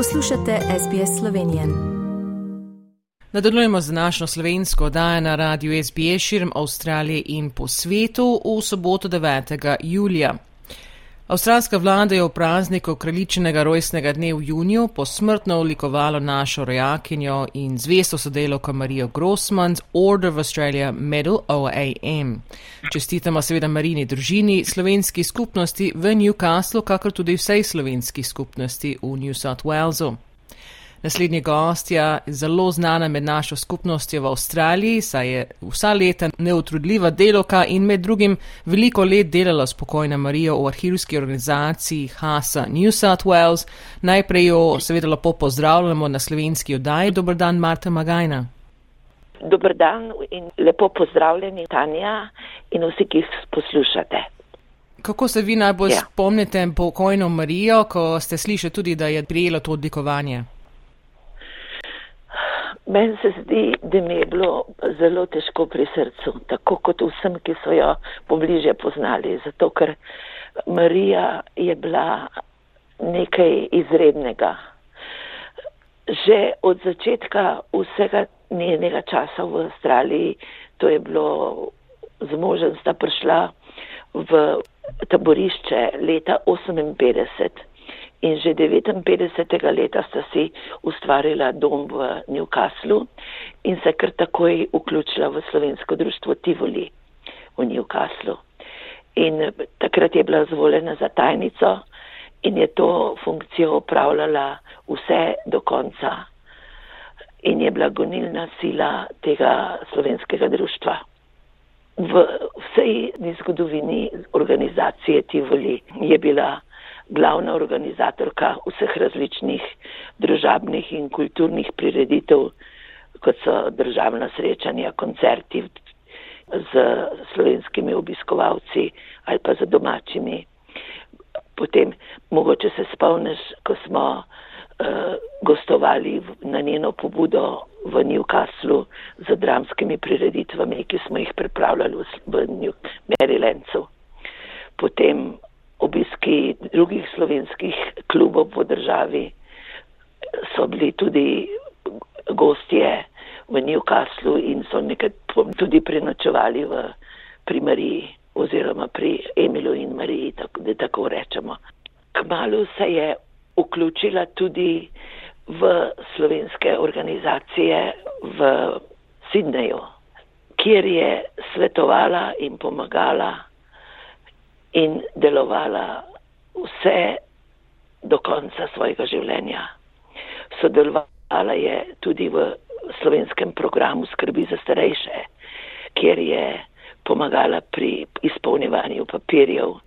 Poslušate SBS Slovenijo. Nadaljujemo z našo slovensko oddajo na radiju SBS širom Avstralije in po svetu v soboto 9. julija. Avstralska vlada je v prazniku kraljičnega rojstnega dne v juniju posmrtno olikovalo našo rojakinjo in zvesto sodelovko Marijo Grossman Order of Australia Medal OAM. Čestitamo seveda Marini družini, slovenski skupnosti v Newcastlu, kakor tudi vsej slovenski skupnosti v New South Walesu. Naslednji gostja je zelo znana med našo skupnostjo v Avstraliji, saj je vsa leta neutrudljiva deloka in med drugim veliko let delala s pokojno Marijo v arhivski organizaciji HASA New South Wales. Najprej jo seveda lepo pozdravljamo na slovenski oddaji. Dobr dan, Marta Magajna. Dobr dan in lepo pozdravljeni, Tanja in vsi, ki jih poslušate. Kako se vi najbolj ja. spomnite pokojno Marijo, ko ste slišali tudi, da je prijelo to odlikovanje? Meni se zdi, da mi je bilo zelo težko pri srcu, tako kot vsem, ki so jo pobliže poznali, zato ker Marija je bila nekaj izrednega. Že od začetka vsega njenega časa v Avstraliji, to je bilo z možem sta prišla v taborišče leta 58 in že 59. leta sta si ustvarila dom v Newcastlu in se kar takoj vključila v slovensko društvo Tivoli v Newcastlu. In takrat je bila zvoljena za tajnico in je to funkcijo upravljala vse do konca in je bila gonilna sila tega slovenskega društva. V vsej zgodovini organizacije Tivoli je bila glavna organizatorka vseh različnih družabnih in kulturnih prireditev, kot so državna srečanja, koncerti z slovenskimi obiskovalci ali pa z domačimi. Potem mogoče se spomniš, ko smo uh, gostovali na njeno pobudo v Newcastlu z dramskimi prireditvami, ki smo jih pripravljali v, v Marylandcu. Potem obiski drugih slovenskih klubov po državi so bili tudi gostje v Newcastlu in so nekaj tudi prenočevali v, pri Mariji oziroma pri Emilu in Mariji, tako, da tako rečemo. Kmalu se je vključila tudi v slovenske organizacije v Sidneju, kjer je svetovala in pomagala in delovala vse do konca svojega življenja. Sodelovala je tudi v slovenskem programu skrbi za starejše, kjer je pomagala pri izpolnjevanju papirjev,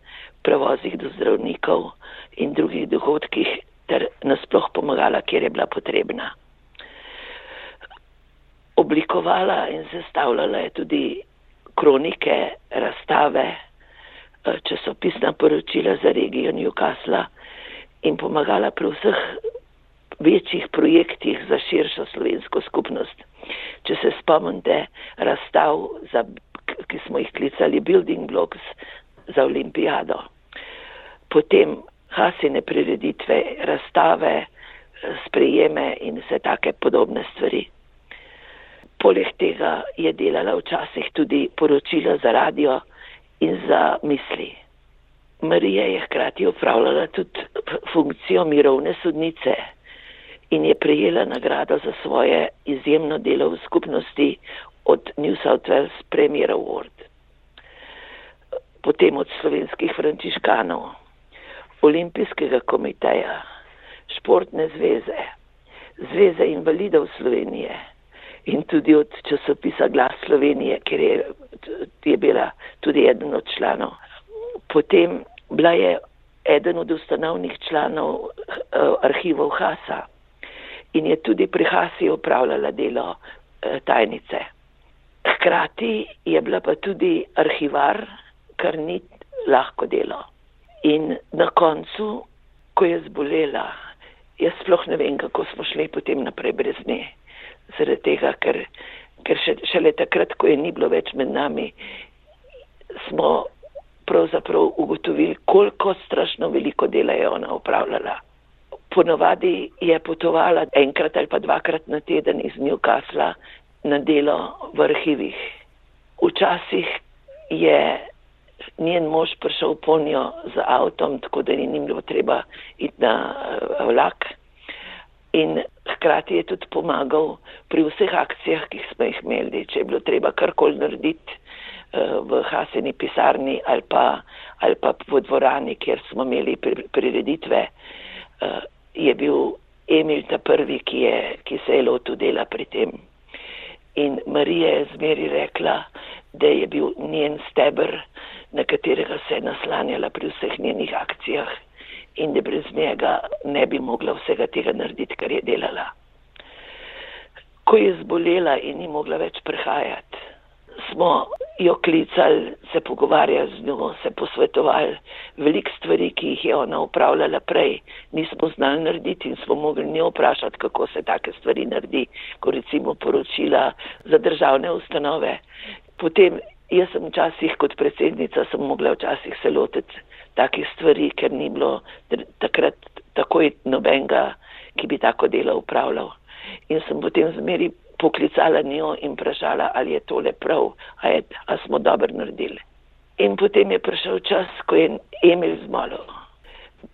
prevozih do zdravnikov in drugih dogodkih ter nasploh pomagala, kjer je bila potrebna. Oblikovala in sestavljala je tudi kronike, razstave, časopisna poročila za regijo Newcastle in pomagala pri vseh večjih projektih za širšo slovensko skupnost. Če se spomnite razstav, za, ki smo jih klicali Building Blocks za olimpijado, potem hasine prireditve, razstave, sprejeme in vse take podobne stvari. Poleg tega je delala včasih tudi poročila za radio, in za misli. Marija je hkrati upravljala tudi funkcijo mirovne sodnice in je prejela nagrado za svoje izjemno delo v skupnosti od New South Wales Premier Award, potem od slovenskih frančiškanov, olimpijskega komiteja, športne zveze, zveze invalidov Slovenije in tudi od časopisa Glas Slovenije, kjer je, je bila tudi eden od članov. Potem bila je eden od ustanovnih članov uh, arhivov Hasa in je tudi pri Hasi upravljala delo uh, tajnice. Hkrati je bila pa tudi arhivar, kar ni lahko delo. In na koncu, ko je zbolela, jaz sploh ne vem, kako smo šli potem naprej brez nje zaradi tega, ker, ker še, šele takrat, ko je ni bilo več med nami, smo pravzaprav ugotovili, koliko strašno veliko dela je ona upravljala. Ponovadi je potovala enkrat ali pa dvakrat na teden iz Newcasla na delo v arhivih. Včasih je njen mož prišel po njo z avtom, tako da ni bilo treba iti na eh, vlak. In hkrati je tudi pomagal pri vseh akcijah, ki smo jih imeli, če je bilo treba karkoli narediti eh, v Haseni pisarni ali pa, ali pa v dvorani, kjer smo imeli prireditve, eh, je bil Emil ta prvi, ki, je, ki se je lotil dela pri tem. In Marija je zmeri rekla, da je bil njen stebr, na katerega se je naslanjala pri vseh njenih akcijah in da brez njega ne bi mogla vsega tega narediti, kar je delala. Ko je zbolela in ni mogla več prihajati, smo jo klicali, se pogovarjali z njo, se posvetovali. Veliko stvari, ki jih je ona upravljala prej, nismo znali narediti in smo mogli njo vprašati, kako se take stvari naredi, ko recimo poročila za državne ustanove. Potem jaz sem včasih kot predsednica sem mogla včasih se lotiti takih stvari, ker ni bilo takrat takoj nobenega, ki bi tako delo upravljal. In sem potem zmeri poklicala njo in vprašala, ali je tole prav, a, je, a smo dobro naredili. In potem je prišel čas, ko je Emil zmolil.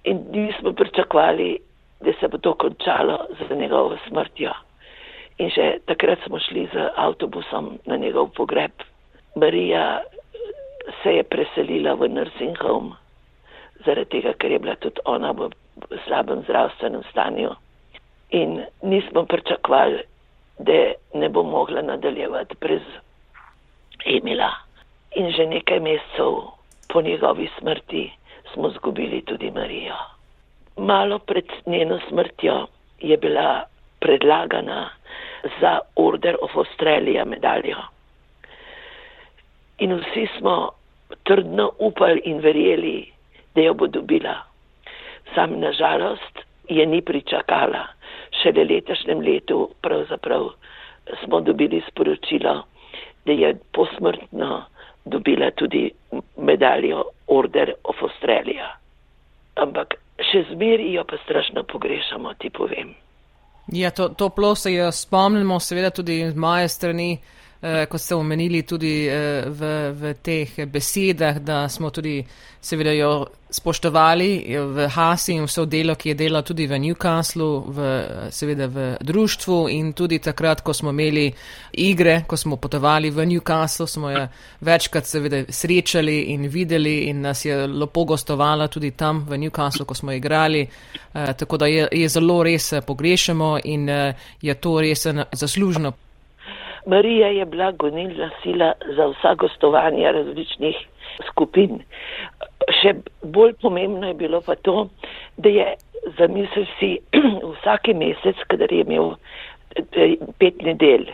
In nismo pričakovali, da se bo to končalo z njegovo smrtjo. In še takrat smo šli z avtobusom na njegov pogreb. Marija se je preselila v nursing home, zaradi tega, ker je bila tudi ona v slabem zdravstvenem stanju. In nismo pričakovali, da ne bo mogla nadaljevati brez Emila. In že nekaj mesecev po njegovi smrti smo zgubili tudi Marijo. Malo pred njeno smrtjo je bila predlagana za Order of Australia medaljo. In vsi smo trdno upali in verjeli, da jo bo dobila. Sam nažalost je ni pričakala šele letošnjem letu pravzaprav smo dobili sporočilo, da je posmrtno dobila tudi medaljo Order of Australia. Ampak še zmeri jo pa strašno pogrešamo, ti povem. Ja, to, to plo se jo spomnimo, seveda tudi z moje strani. Eh, kot ste omenili tudi eh, v, v teh besedah, da smo tudi seveda jo spoštovali v Hasi in vso delo, ki je delal tudi v Newcastlu, v, seveda v društvu in tudi takrat, ko smo imeli igre, ko smo potovali v Newcastlu, smo jo večkrat seveda srečali in videli in nas je lepo gostovala tudi tam v Newcastlu, ko smo igrali. Eh, tako da je, je zelo res pogrešamo in je to res zaslužno. Marija je bila gonilna sila za vsa gostovanja različnih skupin. Še bolj pomembno je bilo pa to, da je zamisel si vsaki mesec, kadar je imel eh, pet nedelj,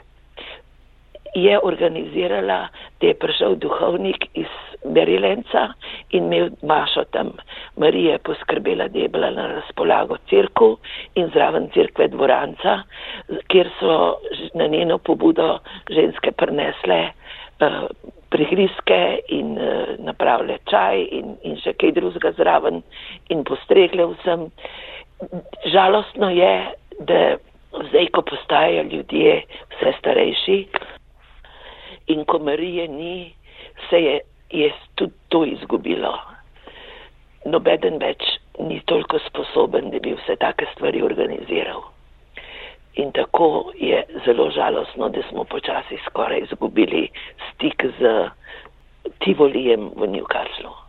je organizirala, da je prišel duhovnik iz Berilenca in imel mašo tam. Marija je poskrbela, da je bila na razpolago crkvu in zraven crkve dvoranca, kjer so na njeno pobudo ženske prinesle uh, prihriske in uh, napravile čaj in, in še kaj drugega zraven in postregle vsem. Žalostno je, da zdaj, ko postajajo ljudje vse starejši, in ko Marije ni, se je, je tudi to izgubilo. Nobeden več ni toliko sposoben, da bi vse take stvari organiziral. In tako je zelo žalostno, da smo počasi skoraj izgubili stik z Tivolijem v Newcastlu.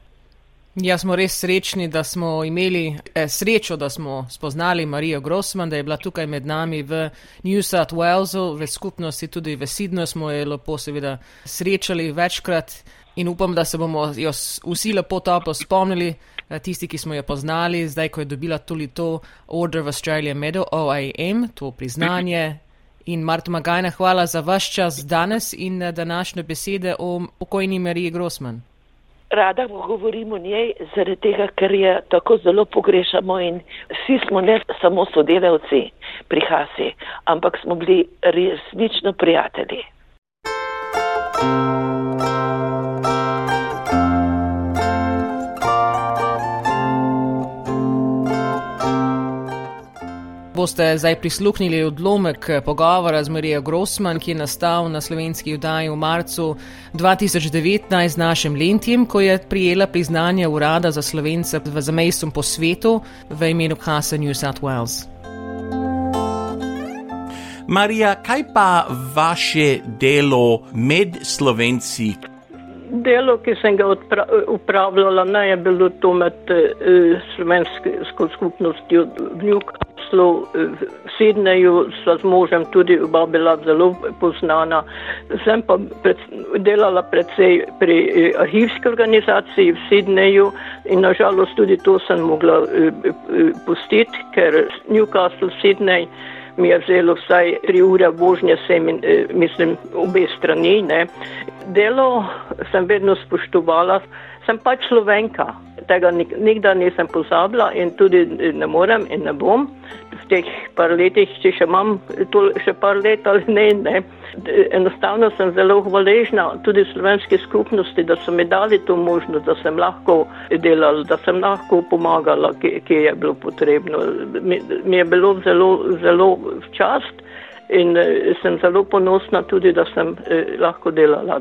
Ja, smo res srečni, da smo imeli eh, srečo, da smo spoznali Marijo Grossman, da je bila tukaj med nami v New South Walesu, v skupnosti tudi v Sydneyju smo jo lepo seveda srečali večkrat in upam, da se bomo jo vsi lepo topo spomnili, eh, tisti, ki smo jo poznali, zdaj, ko je dobila tudi to Order of Australia Medal, OAM, to priznanje. In Marta Magajna, hvala za vaš čas danes in eh, današnje besede o pokojni Mariji Grossman rada govorim o njej, zaradi tega, ker je tako zelo pogrešamo in vsi smo ne samo sodelavci pri Hasi, ampak smo bili resnično prijatelji. Boste zdaj prisluhnili odlomek pogovora z Marijo Grossman, ki je nastal na slovenski judaji v marcu 2019 z našim Lentjem, ko je prijela priznanje Urada za slovence v zamejstvu po svetu v imenu Kasa New South Wales. Marija, kaj pa vaše delo med slovenci? Delo, ki sem ga upravljala, ne je bilo to med eh, slovensko skupnostjo v Newcastlu, v Sydneyju, sva z možem tudi oba bila zelo poznana. Sem pa pred, delala predvsej pri eh, arhivski organizaciji v Sydneyju in nažalost tudi to sem mogla eh, eh, pustiti, ker Newcastle, Sydney mi je vzelo vsaj tri ure vožnje, sem, eh, mislim, obe strani. Ne. Delo sem vedno spoštovala, sem pač slovenka. Tega nikdar nisem pozabila in tudi ne morem in ne bom v teh par letih, če še imam to še par let ali ne. ne. Enostavno sem zelo hvaležna tudi slovenski skupnosti, da so mi dali to možnost, da sem lahko delala, da sem lahko pomagala, kje je bilo potrebno. Mi, mi je bilo zelo, zelo včast in eh, sem zelo ponosna tudi, da sem eh, lahko delala.